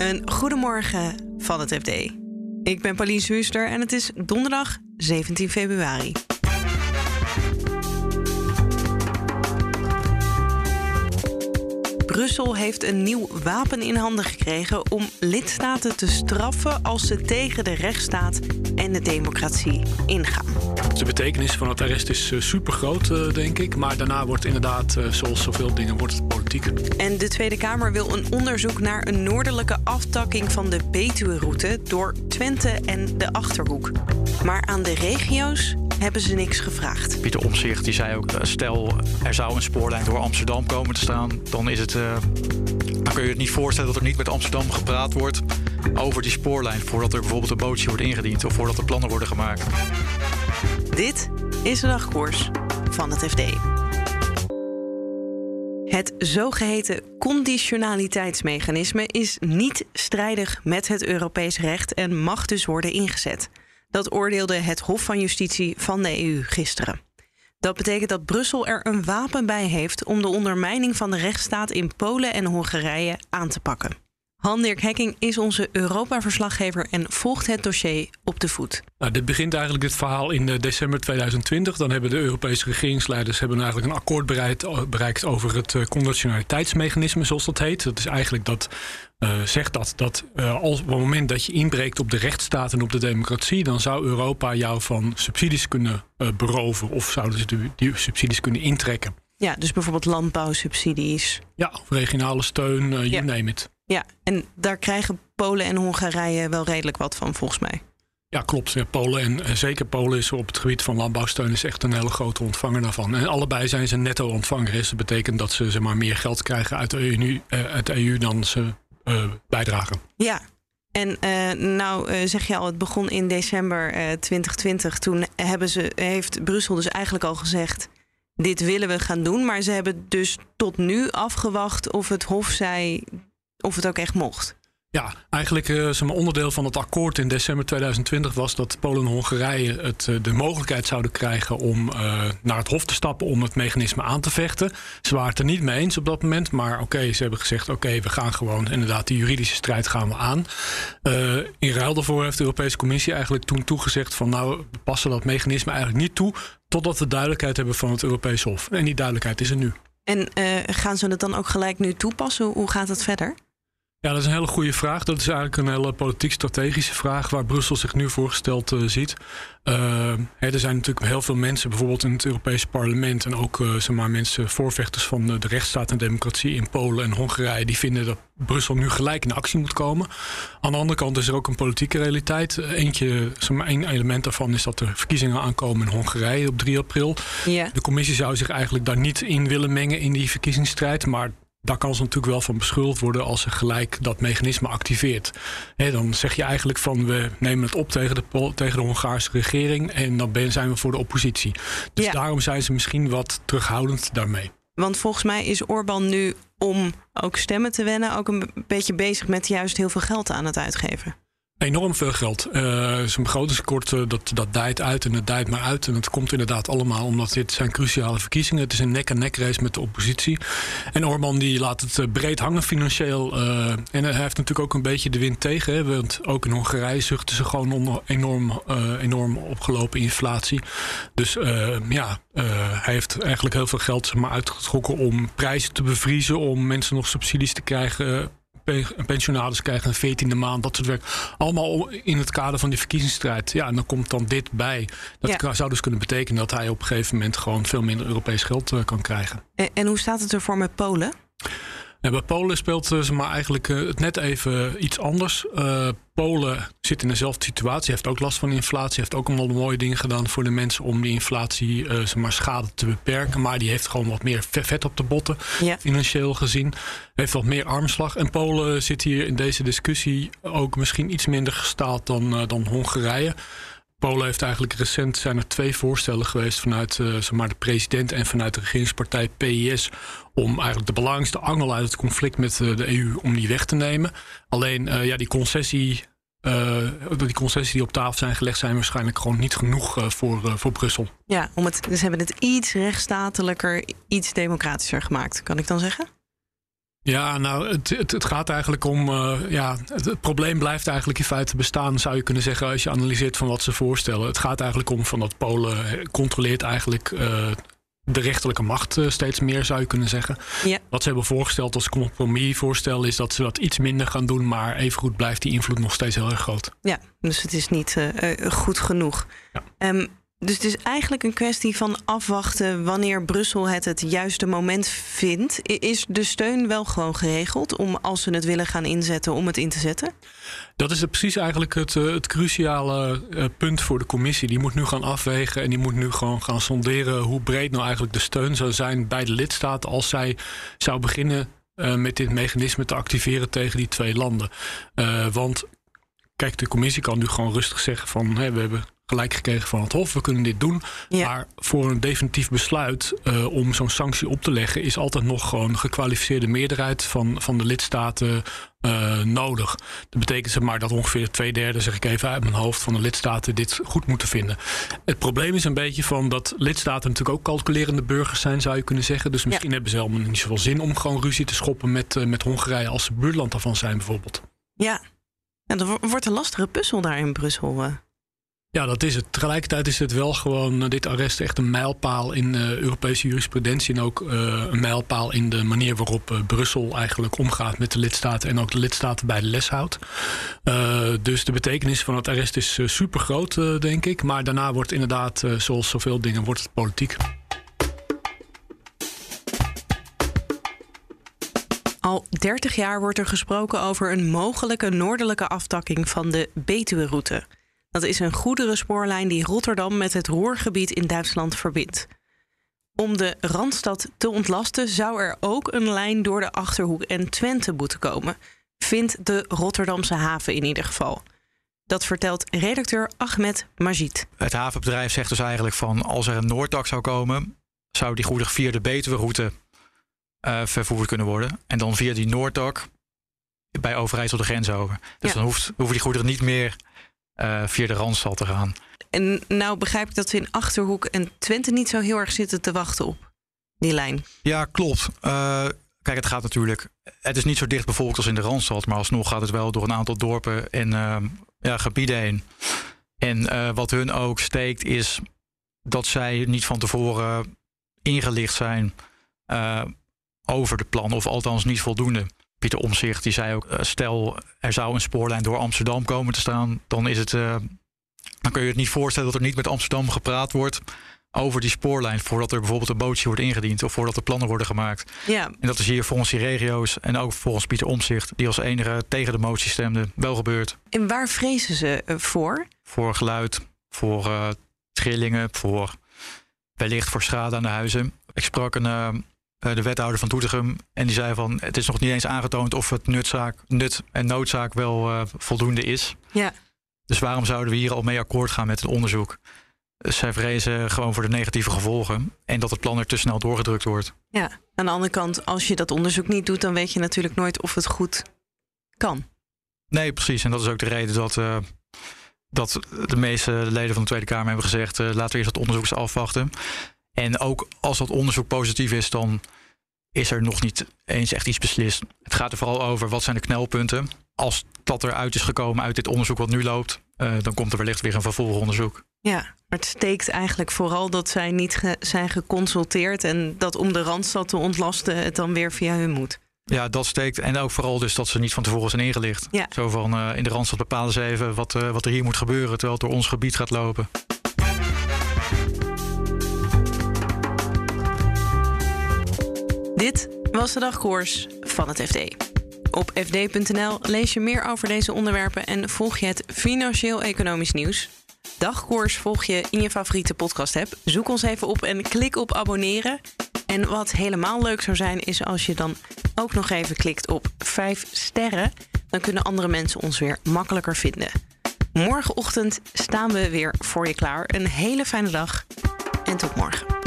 Een goedemorgen van het FD. Ik ben Pauline Zuuster en het is donderdag 17 februari. Brussel heeft een nieuw wapen in handen gekregen om lidstaten te straffen als ze tegen de rechtsstaat en de democratie ingaan. De betekenis van het arrest is uh, super groot, denk ik. Maar daarna wordt inderdaad, uh, zoals zoveel dingen, wordt politiek. En de Tweede Kamer wil een onderzoek naar een noordelijke aftakking van de Betuwe-route door Twente en de Achterhoek. Maar aan de regio's hebben ze niks gevraagd. Pieter Omzicht die zei ook: stel er zou een spoorlijn door Amsterdam komen te staan, dan is het. Uh, dan kun je het niet voorstellen dat er niet met Amsterdam gepraat wordt over die spoorlijn voordat er bijvoorbeeld een bootje wordt ingediend of voordat er plannen worden gemaakt. Dit is de dagkoers van het FD. Het zogeheten conditionaliteitsmechanisme is niet strijdig met het Europees recht en mag dus worden ingezet. Dat oordeelde het Hof van Justitie van de EU gisteren. Dat betekent dat Brussel er een wapen bij heeft om de ondermijning van de rechtsstaat in Polen en Hongarije aan te pakken. Han-Dirk Hekking is onze Europa-verslaggever en volgt het dossier op de voet. Nou, dit begint eigenlijk dit verhaal in december 2020. Dan hebben de Europese regeringsleiders hebben eigenlijk een akkoord bereikt, bereikt over het conditionaliteitsmechanisme, zoals dat heet. Dat is eigenlijk dat uh, zegt dat, dat uh, als, op het moment dat je inbreekt op de rechtsstaat en op de democratie, dan zou Europa jou van subsidies kunnen uh, beroven of zouden ze die, die subsidies kunnen intrekken. Ja, dus bijvoorbeeld landbouwsubsidies. Ja, of regionale steun, you name it. Ja, en daar krijgen Polen en Hongarije wel redelijk wat van, volgens mij. Ja, klopt. Ja, Polen en, en zeker Polen is op het gebied van landbouwsteun is echt een hele grote ontvanger daarvan. En allebei zijn ze netto ontvanger. Dus dat betekent dat ze zeg maar, meer geld krijgen uit de EU, uit de EU dan ze uh, bijdragen. Ja, en uh, nou uh, zeg je al, het begon in december 2020. Toen hebben ze, heeft Brussel dus eigenlijk al gezegd: dit willen we gaan doen. Maar ze hebben dus tot nu afgewacht of het Hof zei of het ook echt mocht. Ja, eigenlijk uh, zeg maar, onderdeel van het akkoord in december 2020 was dat Polen en Hongarije het, uh, de mogelijkheid zouden krijgen om uh, naar het Hof te stappen om het mechanisme aan te vechten. Ze waren het er niet mee eens op dat moment, maar oké, okay, ze hebben gezegd: oké, okay, we gaan gewoon inderdaad die juridische strijd gaan we aan. in ruil daarvoor heeft de Europese Commissie eigenlijk toen toegezegd: van nou, we passen dat mechanisme eigenlijk niet toe totdat we duidelijkheid hebben van het Europees Hof. En die duidelijkheid is er nu. En gaan ze het dan ook gelijk nu toepassen? Hoe gaat het verder? Ja, dat is een hele goede vraag. Dat is eigenlijk een hele politiek-strategische vraag waar Brussel zich nu voorgesteld uh, ziet. Uh, hè, er zijn natuurlijk heel veel mensen, bijvoorbeeld in het Europese parlement en ook uh, zeg maar, mensen, voorvechters van de, rechtsstaat en democratie in Polen en Hongarije, die vinden dat Brussel nu gelijk in actie moet komen. Aan de andere kant is er ook een politieke realiteit. Eentje, zeg maar, één element daarvan is dat er verkiezingen aankomen in Hongarije op 3 april. Ja. De commissie zou zich eigenlijk daar niet in willen mengen in die verkiezingsstrijd, maar daar kan ze natuurlijk wel van beschuldigd worden als ze gelijk dat mechanisme activeert. He, dan zeg je eigenlijk van we nemen het op tegen de, tegen de Hongaarse regering en dan zijn we voor de oppositie. Dus Ja. daarom zijn ze misschien wat terughoudend daarmee. Want volgens mij is Orbán nu om ook stemmen te wennen ook een beetje bezig met juist heel veel geld aan het uitgeven. Enorm veel geld. Zijn begrotingstekort uh, dat, dat dijt uit en het dijt maar uit. En dat komt inderdaad allemaal omdat dit zijn cruciale verkiezingen. Het is een nek-en-nek race met de oppositie. En Orbán die laat het uh, breed hangen financieel. en hij heeft natuurlijk ook een beetje de wind tegen. Want ook in Hongarije zuchten ze gewoon onder enorm, enorm opgelopen inflatie. Dus ja, hij heeft eigenlijk heel veel geld maar, uitgetrokken om prijzen te bevriezen. Om mensen nog subsidies te krijgen pensionaris krijgen een veertiende maand, dat soort werk. Allemaal in het kader van die verkiezingsstrijd. Ja, en dan komt dan dit bij. Dat Ja. zou dus kunnen betekenen dat hij op een gegeven moment gewoon veel minder Europees geld eh, kan krijgen. En, en hoe staat het ervoor met Polen? Ja, bij Polen speelt eh, zeg maar eigenlijk eh, het net even iets anders. Eh, Polen zit in dezelfde situatie, heeft ook last van inflatie, heeft ook allemaal mooie dingen gedaan voor de mensen om die inflatie zeg maar, schade te beperken. Maar die heeft gewoon wat meer ve- vet op de botten, Ja. financieel gezien. Heeft wat meer armslag. En Polen zit hier in deze discussie ook misschien iets minder gestaald dan, dan Hongarije. Polen heeft eigenlijk recent zijn er twee voorstellen geweest vanuit maar de president en vanuit de regeringspartij PIS om eigenlijk de belangrijkste angel uit het conflict met eh, de EU om die weg te nemen. Alleen eh, ja, die concessie. die concessies die op tafel zijn gelegd zijn waarschijnlijk gewoon niet genoeg voor, voor Brussel. Ja, om het, dus hebben het iets rechtsstatelijker, iets democratischer gemaakt, kan ik dan zeggen? Ja, nou, het, het, het gaat eigenlijk om. Uh, ja, het, probleem blijft eigenlijk in feite bestaan, zou je kunnen zeggen, als je analyseert van wat ze voorstellen. Het gaat eigenlijk om van dat Polen controleert eigenlijk. Uh, de rechterlijke macht uh, steeds meer, zou je kunnen zeggen. Ja. Wat ze hebben voorgesteld als compromisvoorstel is dat ze dat iets minder gaan doen, maar evengoed blijft die invloed nog steeds heel erg groot. Ja, dus het is niet goed genoeg. Ja. Um, dus het is eigenlijk een kwestie van afwachten wanneer Brussel het het juiste moment vindt. Is de steun wel gewoon geregeld om als ze het willen gaan inzetten, om het in te zetten? Dat is precies eigenlijk het, eh, het cruciale eh, punt voor de commissie. Die moet nu gaan afwegen en die moet nu gewoon gaan sonderen hoe breed nou eigenlijk de steun zou zijn bij de lidstaten als zij zou beginnen uh, met dit mechanisme te activeren tegen die twee landen. Want kijk, de commissie kan nu gewoon rustig zeggen van hè, we hebben gelijk gekregen van het Hof. We kunnen dit doen. Maar voor een definitief besluit uh, om zo'n sanctie op te leggen, is altijd nog gewoon een gekwalificeerde meerderheid van, van de lidstaten uh, nodig. Dat betekent zeg maar dat ongeveer twee derde, zeg ik even uit mijn hoofd, van de lidstaten dit goed moeten vinden. Het probleem is een beetje van dat lidstaten natuurlijk ook calculerende burgers zijn, zou je kunnen zeggen. Dus misschien hebben ze helemaal niet zoveel zin om gewoon ruzie te schoppen met, uh, met Hongarije als ze buurland daarvan zijn, bijvoorbeeld. Ja. En dat wordt een lastige puzzel daar in Brussel. Ja, dat is het. Tegelijkertijd is het wel gewoon, eh, dit arrest echt een mijlpaal in uh, Europese jurisprudentie. En ook uh, een mijlpaal in de manier waarop Brussel eigenlijk omgaat met de lidstaten. En ook de lidstaten bij de les houdt. dus de betekenis van het arrest is super groot, denk ik. Maar daarna wordt inderdaad, zoals zoveel dingen, wordt het politiek. Al 30 jaar wordt er gesproken over een mogelijke noordelijke aftakking van de Betuwe-route. Dat is een goederenspoorlijn die Rotterdam met het Roergebied in Duitsland verbindt. Om de Randstad te ontlasten zou er ook een lijn door de Achterhoek en Twente moeten komen. Vindt de Rotterdamse haven in ieder geval. Dat vertelt redacteur Ahmed Majid. Het havenbedrijf zegt dus eigenlijk van als er een Noorddak zou komen, zou die goederen via de Betuwe-route uh, vervoerd kunnen worden. En dan via die Noorddak bij Overijssel de grens over. Dus dan hoeft, hoeven die goederen niet meer via de Randstad te gaan. En nou begrijp ik dat ze in Achterhoek en Twente niet zo heel erg zitten te wachten op die lijn. Ja, klopt. Uh, kijk, het gaat natuurlijk. Het is niet zo dicht bevolkt als in de Randstad, maar alsnog gaat het wel door een aantal dorpen en uh, ja, gebieden heen. En wat hun ook steekt is dat zij niet van tevoren ingelicht zijn over de plan, of althans niet voldoende. Pieter Omzicht die zei ook: eh, stel er zou een spoorlijn door Amsterdam komen te staan, dan is het. Uh, dan kun je het niet voorstellen dat er niet met Amsterdam gepraat wordt over die spoorlijn voordat er bijvoorbeeld een bootje wordt ingediend of voordat er plannen worden gemaakt. Ja. En dat is hier volgens die regio's en ook volgens Pieter Omzicht, die als enige tegen de motie stemde, wel gebeurd. En waar vrezen ze eh, voor? Voor geluid, voor uh, trillingen, voor wellicht voor schade aan de huizen. Ik sprak een, eh, de wethouder van Doetinchem. En die zei van het is nog niet eens aangetoond of het nutzaak, nut en noodzaak wel uh, voldoende is. Ja. Dus waarom zouden we hier al mee akkoord gaan met het onderzoek? Dus zij vrezen gewoon voor de negatieve gevolgen en dat het plan er te snel doorgedrukt wordt. Ja, aan de andere kant, als je dat onderzoek niet doet, dan weet je natuurlijk nooit of het goed kan. Nee, precies. En dat is ook de reden dat, uh, dat de meeste leden van de Tweede Kamer hebben gezegd: uh, laten we eerst het onderzoek afwachten. En ook als dat onderzoek positief is, dan is er nog niet eens echt iets beslist. Het gaat er vooral over wat zijn de knelpunten. Als dat eruit is gekomen uit dit onderzoek wat nu loopt, uh, dan komt er wellicht weer een vervolgonderzoek. Ja, maar het steekt eigenlijk vooral dat zij niet ge zijn geconsulteerd en dat om de randstad te ontlasten het dan weer via hun moet. Ja, dat steekt. En ook vooral dus dat ze niet van tevoren zijn ingelicht. Ja. Zo van uh, in de randstad bepalen ze even wat, uh, wat er hier moet gebeuren terwijl het door ons gebied gaat lopen. Dit was de dagkoers van het FD. Op fd.nl lees je meer over deze onderwerpen en volg je het financieel-economisch nieuws. Dagkoers volg je in je favoriete podcast-app. Zoek ons even op en klik op abonneren. En wat helemaal leuk zou zijn, is als je dan ook nog even klikt op 5 sterren. Dan kunnen andere mensen ons weer makkelijker vinden. Morgenochtend staan we weer voor je klaar. Een hele fijne dag en tot morgen.